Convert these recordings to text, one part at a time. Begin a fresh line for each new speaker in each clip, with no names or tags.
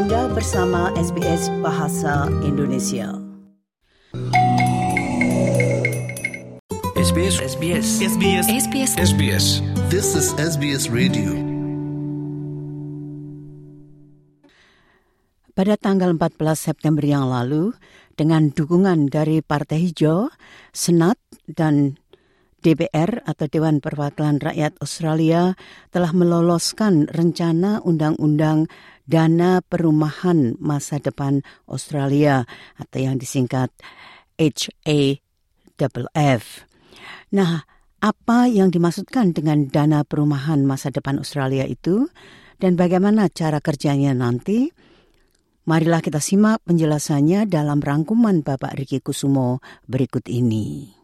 Anda bersama SBS Bahasa Indonesia.
SBS SBS
SBS
SBS
SBS
This is SBS Radio.
Pada tanggal 14 September yang lalu, dengan dukungan dari Partai Hijau, Senat, dan DPR atau Dewan Perwakilan Rakyat Australia telah meloloskan rencana undang-undang dana perumahan masa depan Australia atau yang disingkat HAFF. Nah, apa yang dimaksudkan dengan dana perumahan masa depan Australia itu dan bagaimana cara kerjanya nanti? Marilah kita simak penjelasannya dalam rangkuman Bapak Riki Kusumo berikut ini.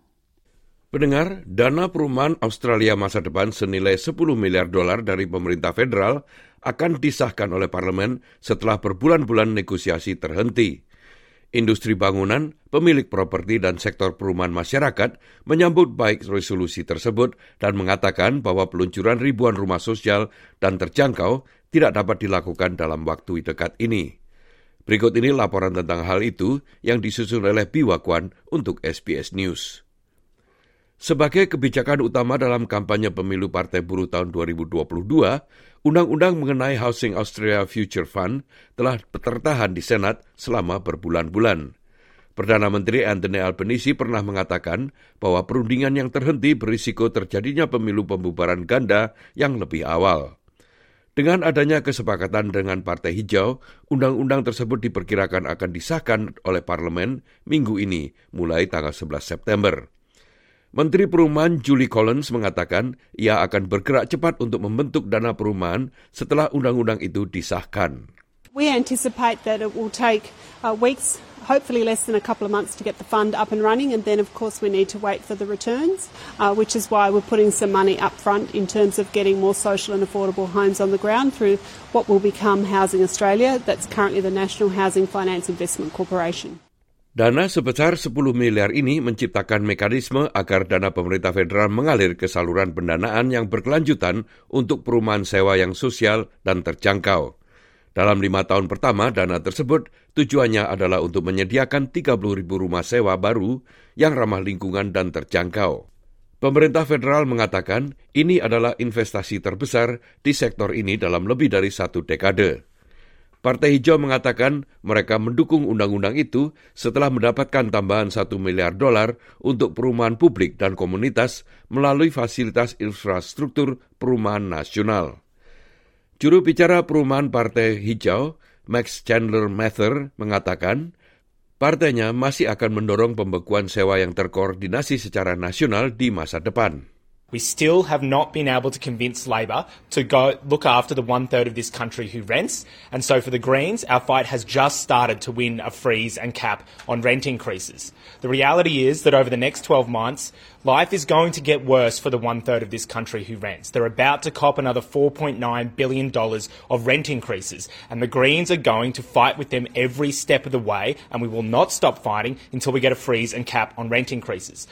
Pendengar, dana perumahan Australia masa depan senilai 10 miliar dolar dari pemerintah federal akan disahkan oleh parlemen setelah berbulan-bulan negosiasi terhenti. Industri bangunan, pemilik properti dan sektor perumahan masyarakat menyambut baik resolusi tersebut dan mengatakan bahwa peluncuran ribuan rumah sosial dan terjangkau tidak dapat dilakukan dalam waktu dekat ini. Berikut ini laporan tentang hal itu yang disusun oleh Biwa Kwan untuk SBS News. Sebagai kebijakan utama dalam kampanye pemilu Partai Buruh tahun 2022, undang-undang mengenai Housing Australia Future Fund telah tertahan di Senat selama berbulan-bulan. Perdana Menteri Anthony Albanese pernah mengatakan bahwa perundingan yang terhenti berisiko terjadinya pemilu pembubaran ganda yang lebih awal. Dengan adanya kesepakatan dengan Partai Hijau, undang-undang tersebut diperkirakan akan disahkan oleh parlemen minggu ini mulai tanggal 11 September. Menteri Perumahan Julie Collins mengatakan ia akan bergerak cepat untuk membentuk dana perumahan setelah undang-undang itu disahkan.
We anticipate that it will take uh, weeks, hopefully less than a couple of months, to get the fund up and running, and then, of course, we need to wait for the returns, uh, which is why we're putting some money up front in terms of getting more social and affordable homes on the ground through what will become Housing Australia, that's currently the National Housing Finance Investment Corporation.
Dana sebesar 10 miliar ini menciptakan mekanisme agar dana pemerintah federal mengalir ke saluran pendanaan yang berkelanjutan untuk perumahan sewa yang sosial dan terjangkau. Dalam lima tahun pertama, dana tersebut tujuannya adalah untuk menyediakan 30 ribu rumah sewa baru yang ramah lingkungan dan terjangkau. Pemerintah federal mengatakan ini adalah investasi terbesar di sektor ini dalam lebih dari satu dekade. Partai Hijau mengatakan mereka mendukung undang-undang itu setelah mendapatkan tambahan satu miliar dolar untuk perumahan publik dan komunitas melalui fasilitas infrastruktur perumahan nasional. Juru bicara perumahan Partai Hijau, Max Chandler Mather, mengatakan partainya masih akan mendorong pembekuan sewa yang terkoordinasi secara nasional di masa depan.
We still have not been able to convince Labor to go look after the one third of this country who rents. And so for the Greens, our fight has just started to win a freeze and cap on rent increases. The reality is that over the next 12 months, life is going to get worse for the one third of this country who rents. They're about to cop another $4.9 billion of rent increases. And the Greens are going to fight with them every step of the way. And we will not stop fighting until we get a freeze and cap on rent increases.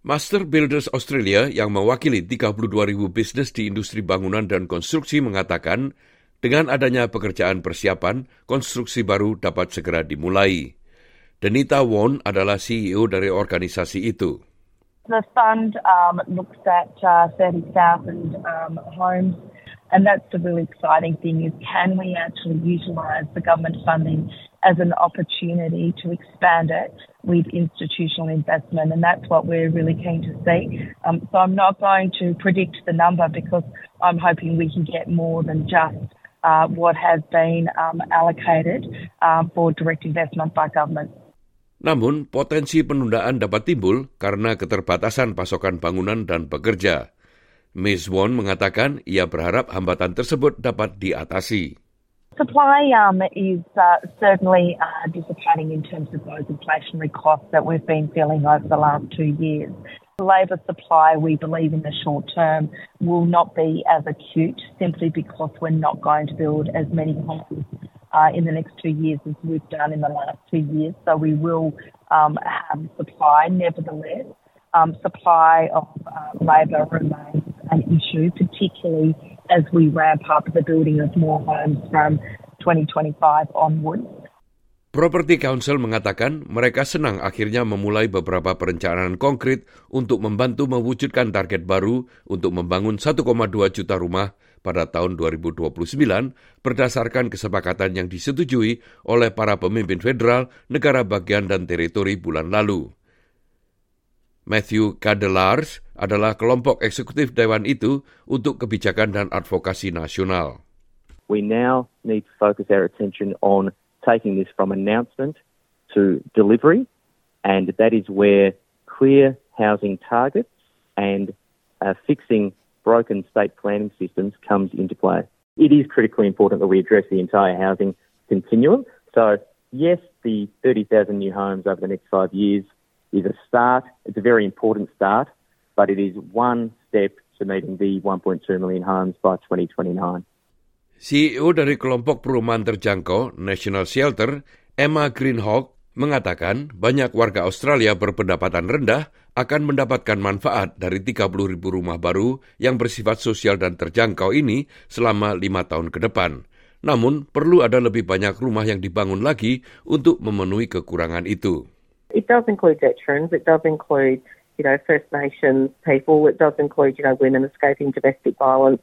Master Builders Australia yang mewakili 32 ribu bisnis di industri bangunan dan konstruksi mengatakan dengan adanya pekerjaan persiapan, konstruksi baru dapat segera dimulai. Denita Won adalah CEO dari organisasi itu.
The fund um, looks at uh, 30,000 um, homes, and that's the really exciting thing is can we actually utilise the government funding opportunity direct.
Namun, potensi penundaan dapat timbul karena keterbatasan pasokan bangunan dan pekerja. Ms. Won mengatakan ia berharap hambatan tersebut dapat diatasi.
Supply um, is uh, certainly uh, dissipating in terms of those inflationary costs that we've been feeling over the last two years. Labour supply, we believe in the short term, will not be as acute simply because we're not going to build as many homes uh, in the next two years as we've done in the last two years. So we will um, have supply. Nevertheless, um, supply of uh, labour remains an issue, particularly as we ramp up the building of more homes from 2025 onwards.
Property Council mengatakan mereka senang akhirnya memulai beberapa perencanaan konkret untuk membantu mewujudkan target baru untuk membangun 1,2 juta rumah pada tahun 2029 berdasarkan kesepakatan yang disetujui oleh para pemimpin federal, negara bagian dan teritori bulan lalu. Matthew Cadelars adalah kelompok eksekutif Dewan itu untuk kebijakan dan advokasi nasional.
We now need to focus our attention on taking this from announcement to delivery, and that is where clear housing targets and uh, fixing broken state planning systems comes into play. It is critically important that we address the entire housing continuum. So, yes, the 30,000 new homes over the next five years is a start. It's a very important start, but it is one step to meeting the 1.2 million homes by 2029.
CEO dari kelompok perumahan terjangkau National Shelter, Emma Greenhawk, mengatakan banyak warga Australia berpendapatan rendah akan mendapatkan manfaat dari 30 ribu rumah baru yang bersifat sosial dan terjangkau ini selama lima tahun ke depan. Namun, perlu ada lebih banyak rumah yang dibangun lagi untuk memenuhi kekurangan itu.
It does include veterans, it does include, you know, First Nations people, it does include, you know, women escaping domestic violence,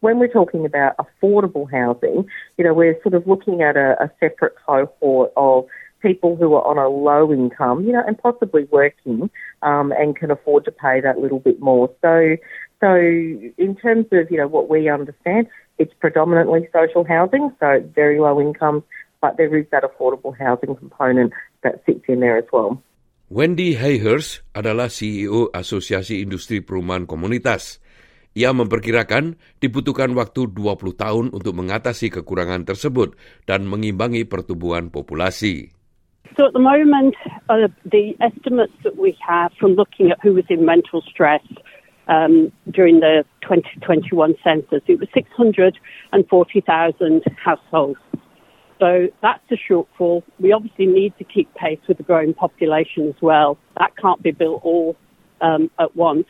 when we're talking about affordable housing, you know, we're sort of looking at a, a separate cohort of people who are on a low income, you know, and possibly working um, and can afford to pay that little bit more. So, so in terms of you know what we understand, it's predominantly social housing, so very low income, but there is that affordable housing component that sits in there as well.
Wendy Hayhurst adalah CEO Asosiasi Industri Perumahan Komunitas. Ia memperkirakan dibutuhkan waktu 20 tahun untuk mengatasi kekurangan tersebut dan mengimbangi pertumbuhan populasi.
So at the moment, uh, the estimates that we have from looking at who was in mental stress um, during the 2021 census, it was 640,000 households. So that's a shortfall. We obviously need to keep pace with the growing population as well. That can't be built all um, at once.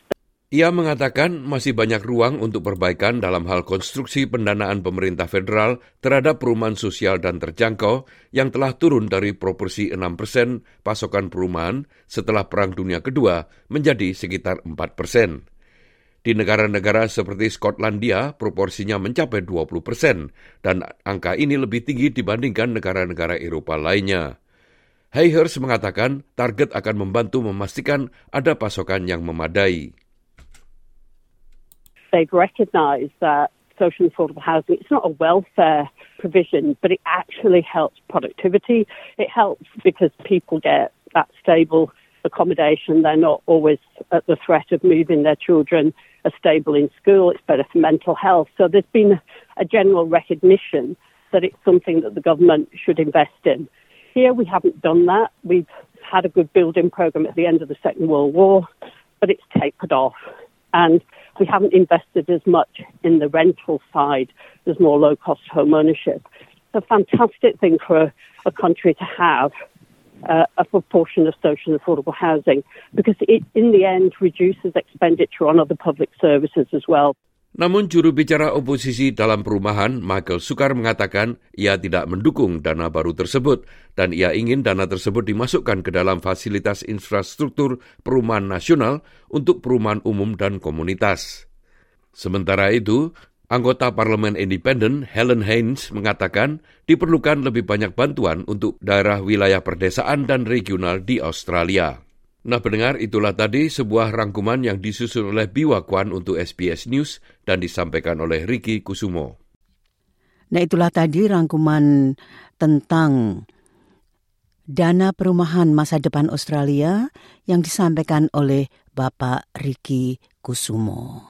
Ia mengatakan masih banyak ruang untuk perbaikan dalam hal konstruksi pendanaan pemerintah federal terhadap perumahan sosial dan terjangkau yang telah turun dari proporsi 6 persen pasokan perumahan setelah Perang Dunia Kedua menjadi sekitar 4 persen. Di negara-negara seperti Skotlandia, proporsinya mencapai 20 persen, dan angka ini lebih tinggi dibandingkan negara-negara Eropa lainnya. Hayhurst mengatakan target akan membantu memastikan ada pasokan yang memadai.
they've recognised that social affordable housing, it's not a welfare provision, but it actually helps productivity. It helps because people get that stable accommodation. They're not always at the threat of moving their children are stable in school. It's better for mental health. So there's been a general recognition that it's something that the government should invest in. Here we haven't done that. We've had a good building program at the end of the Second World War, but it's tapered off. And we haven't invested as much in the rental side. There's more low cost home ownership. It's a fantastic thing for a, a country to have uh, a proportion of social and affordable housing because it, in the end, reduces expenditure on other public services as well.
Namun juru bicara oposisi dalam perumahan Michael Sukar mengatakan ia tidak mendukung dana baru tersebut dan ia ingin dana tersebut dimasukkan ke dalam fasilitas infrastruktur perumahan nasional untuk perumahan umum dan komunitas. Sementara itu, anggota parlemen independen Helen Haynes mengatakan diperlukan lebih banyak bantuan untuk daerah wilayah perdesaan dan regional di Australia. Nah pendengar itulah tadi sebuah rangkuman yang disusun oleh Biwa Kwan untuk SBS News dan disampaikan oleh Ricky Kusumo.
Nah itulah tadi rangkuman tentang dana perumahan masa depan Australia yang disampaikan oleh Bapak Ricky Kusumo.